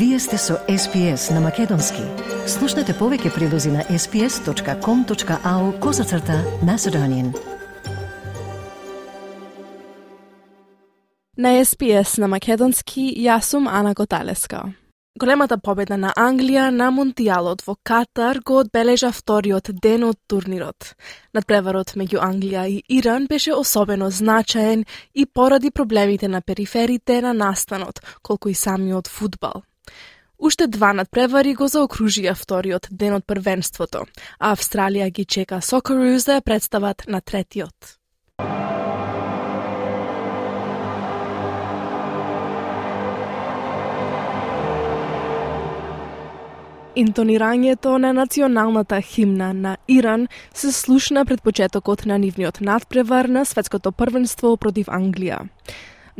Вие сте со SPS на Македонски. Слушнете повеќе прилози на sps.com.au козацрта на Седонин. На SPS на Македонски, јас сум Ана Готалеска. Големата победа на Англија на Монтијалот во Катар го одбележа вториот ден од турнирот. Надпреварот меѓу Англија и Иран беше особено значаен и поради проблемите на периферите на настанот, колку и самиот фудбал. Уште два надпревари го заокружија вториот ден од првенството, а Австралија ги чека Socceroos да ја представат на третиот. Интонирањето на националната химна на Иран се слушна пред почетокот на нивниот надпревар на светското првенство против Англија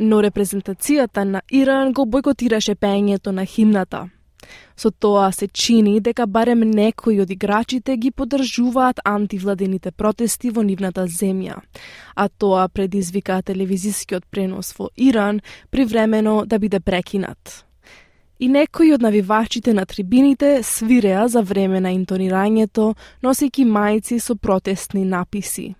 но репрезентацијата на Иран го бойкотираше пеењето на химната. Со тоа се чини дека барем некои од играчите ги подржуваат антивладените протести во нивната земја, а тоа предизвика телевизискиот пренос во Иран привремено да биде прекинат. И некои од навивачите на трибините свиреа за време на интонирањето, носејќи мајци со протестни написи.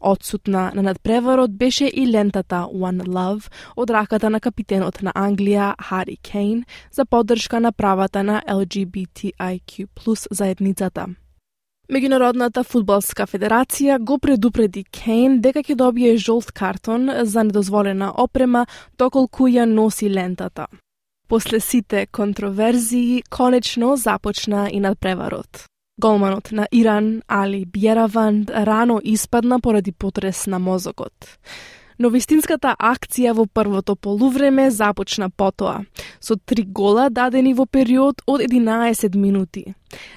Одсутна на надпреварот беше и лентата One Love од раката на капитенот на Англија Хари Кейн за поддршка на правата на LGBTIQ плюс заедницата. Меѓународната фудбалска федерација го предупреди Кейн дека ќе добие жолт картон за недозволена опрема доколку ја носи лентата. После сите контроверзии, конечно започна и надпреварот. Голманот на Иран, Али Бјераванд рано испадна поради потрес на мозокот. Но вистинската акција во првото полувреме започна потоа, со три гола дадени во период од 11 минути.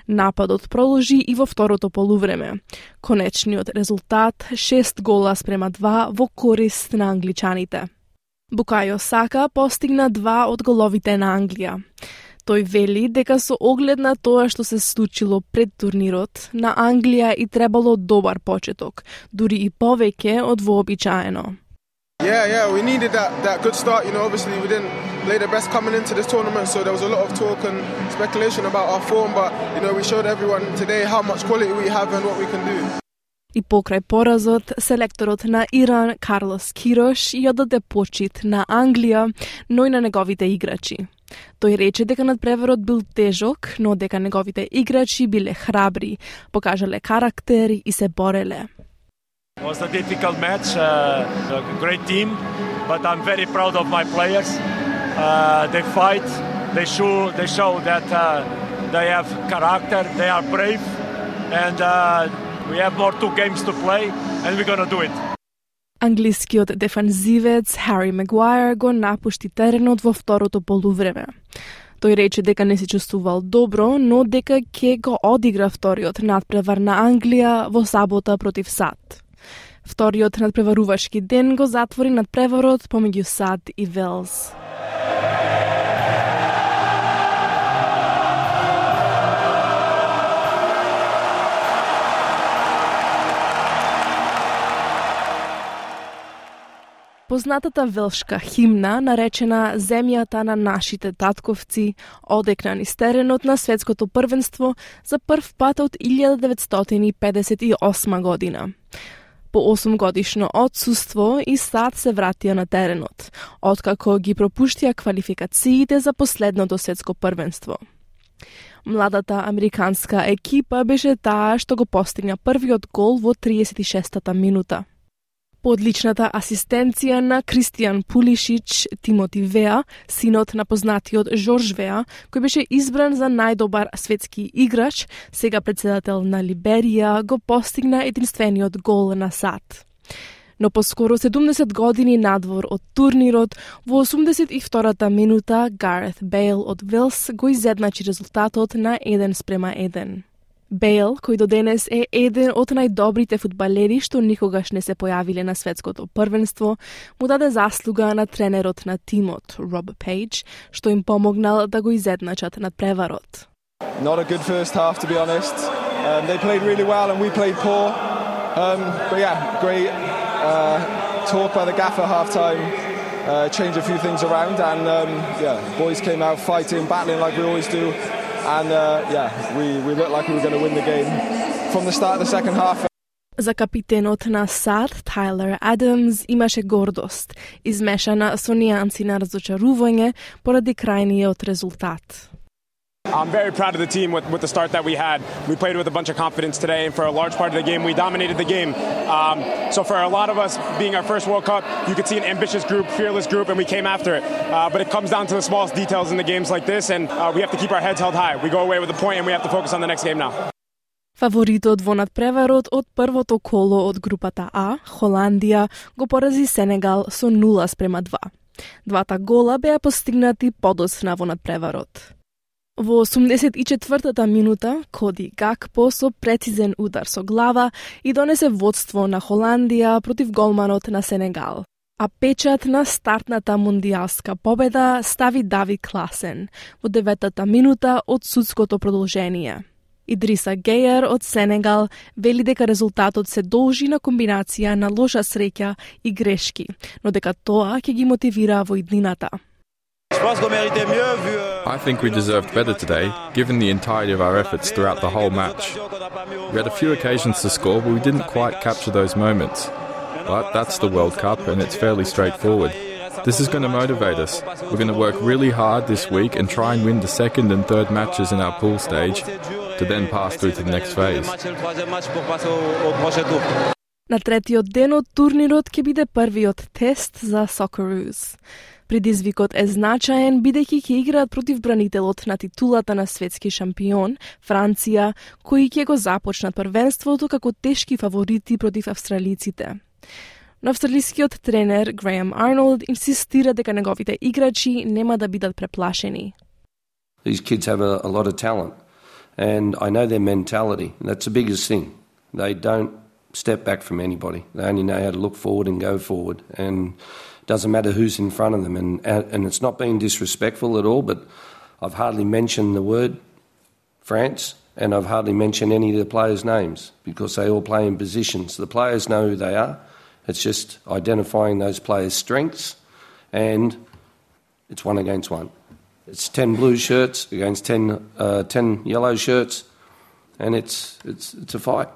Нападот проложи и во второто полувреме. Конечниот резултат 6 гола спрема 2 во корист на англичаните. Букајо Сака постигна два од головите на Англија. Тој вели дека со оглед на тоа што се случило пред турнирот, на Англија и требало добар почеток, дури и повеќе од вообичаено. Yeah, yeah, we needed that, that good start. You know, obviously we didn't play the best coming into this tournament, so there was a lot of talk and speculation about our form. But you know, we showed everyone today how much quality we have and what we can do. И покрај поразот, селекторот на Иран Карлос Кирош ја даде почит на Англија, но и на неговите играчи. Тој рече дека надпреварот бил тежок, но дека неговите играчи биле храбри, покажале карактер и се бореле. It was a difficult match, uh, a great team, but I'm very proud of my players. Uh, they fight, they show, they show that uh, they have character, they are brave, and uh, we have more two games to play, and we're gonna do it. Англискиот дефанзивец Хари Магуайр го напушти теренот во второто полувреме. Тој рече дека не се чувствувал добро, но дека ќе го одигра вториот надпревар на Англија во сабота против САД. Вториот надпреварувачки ден го затвори надпреварот помеѓу САД и Велс. Познатата велшка химна, наречена Земјата на нашите татковци, одекна низ теренот на светското првенство за прв пат од 1958 година. По 8 годишно отсуство и сад се вратија на теренот, откако ги пропуштија квалификациите за последното светско првенство. Младата американска екипа беше таа што го постигна првиот гол во 36-та минута. По одличната асистенција на Кристијан Пулишич, Тимоти Веа, синот на познатиот Жорж Веа, кој беше избран за најдобар светски играч, сега председател на Либерија, го постигна единствениот гол на сад. Но поскоро 70 години надвор од турнирот, во 82-та минута Гарет Бейл од Вилс го изедначи резултатот на 1 спрема 1. Бејл, кој до денес е еден од најдобрите фудбалери што никогаш не се појавиле на светското првенство, му даде заслуга на тренерот на тимот, Роб Пейдж, што им помогнал да го изедначат над преварот. Not a good first half, to be honest. Um, they played really well and we played poor. Um, but yeah, great uh, talk by the gaffer half time. uh, change a few things around. And um, yeah, boys came out fighting, battling like we always do. And uh, yeah, we, we looked like we were going to win the game from the start of the second half. За капитенот на САД, Тайлер Адамс, имаше гордост, измешана со нијанси на разочарување поради крајниот резултат. I'm very proud of the team with, with the start that we had. We played with a bunch of confidence today, and for a large part of the game, we dominated the game. Um, so, for a lot of us being our first World Cup, you could see an ambitious group, fearless group, and we came after it. Uh, but it comes down to the smallest details in the games like this, and uh, we have to keep our heads held high. We go away with a point, and we have to focus on the next game now. Фаворитот во надпреварот од првото коло од групата А, Холандија, го порази Сенегал со 0 спрема 2. Двата гола беа постигнати подосна во надпреварот. Во 84-та минута, Коди Гакпо со прецизен удар со глава и донесе водство на Холандија против голманот на Сенегал. А печат на стартната мундијалска победа стави Дави Класен во деветата минута од судското продолжение. Идриса Гејер од Сенегал вели дека резултатот се должи на комбинација на лоша среќа и грешки, но дека тоа ќе ги мотивира во иднината. I think we deserved better today, given the entirety of our efforts throughout the whole match. We had a few occasions to score, but we didn't quite capture those moments. But that's the World Cup, and it's fairly straightforward. This is going to motivate us. We're going to work really hard this week and try and win the second and third matches in our pool stage to then pass through to the next phase. На третиот ден од турнирот ќе биде првиот тест за Socceroos. Предизвикот е значаен бидејќи ќе играат против бранителот на титулата на светски шампион, Франција, кои ќе го започнат првенството како тешки фаворити против австралиците. Но австралискиот тренер Греем Арнолд инсистира дека неговите играчи нема да бидат преплашени. These kids have a, a lot of talent and I know their mentality. That's the biggest thing. They don't step back from anybody. They only know how to look forward and go forward and it doesn't matter who's in front of them. And, and it's not being disrespectful at all, but I've hardly mentioned the word France and I've hardly mentioned any of the players' names because they all play in positions. The players know who they are. It's just identifying those players' strengths and it's one against one. It's 10 blue shirts against 10, uh, 10 yellow shirts and it's, it's, it's a fight.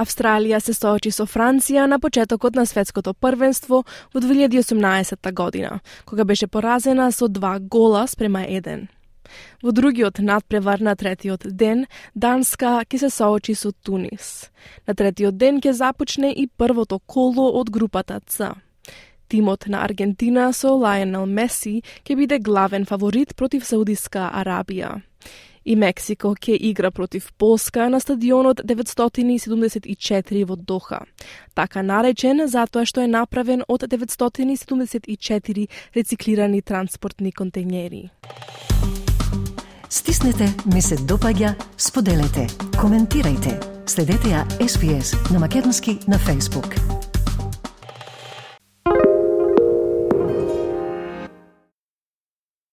Австралија се соочи со Франција на почетокот на светското првенство во 2018 година, кога беше поразена со два гола спрема еден. Во другиот надпревар на третиот ден, Данска ќе се соочи со Тунис. На третиот ден ќе започне и првото коло од групата Ц. Тимот на Аргентина со Лајонел Меси ќе биде главен фаворит против Саудиска Арабија и Мексико ќе игра против Полска на стадионот 974 во Доха. Така наречен затоа што е направен од 974 рециклирани транспортни контейнери. Стиснете, ми се допаѓа, споделете, коментирајте. Следете ја SPS на Македонски на Facebook.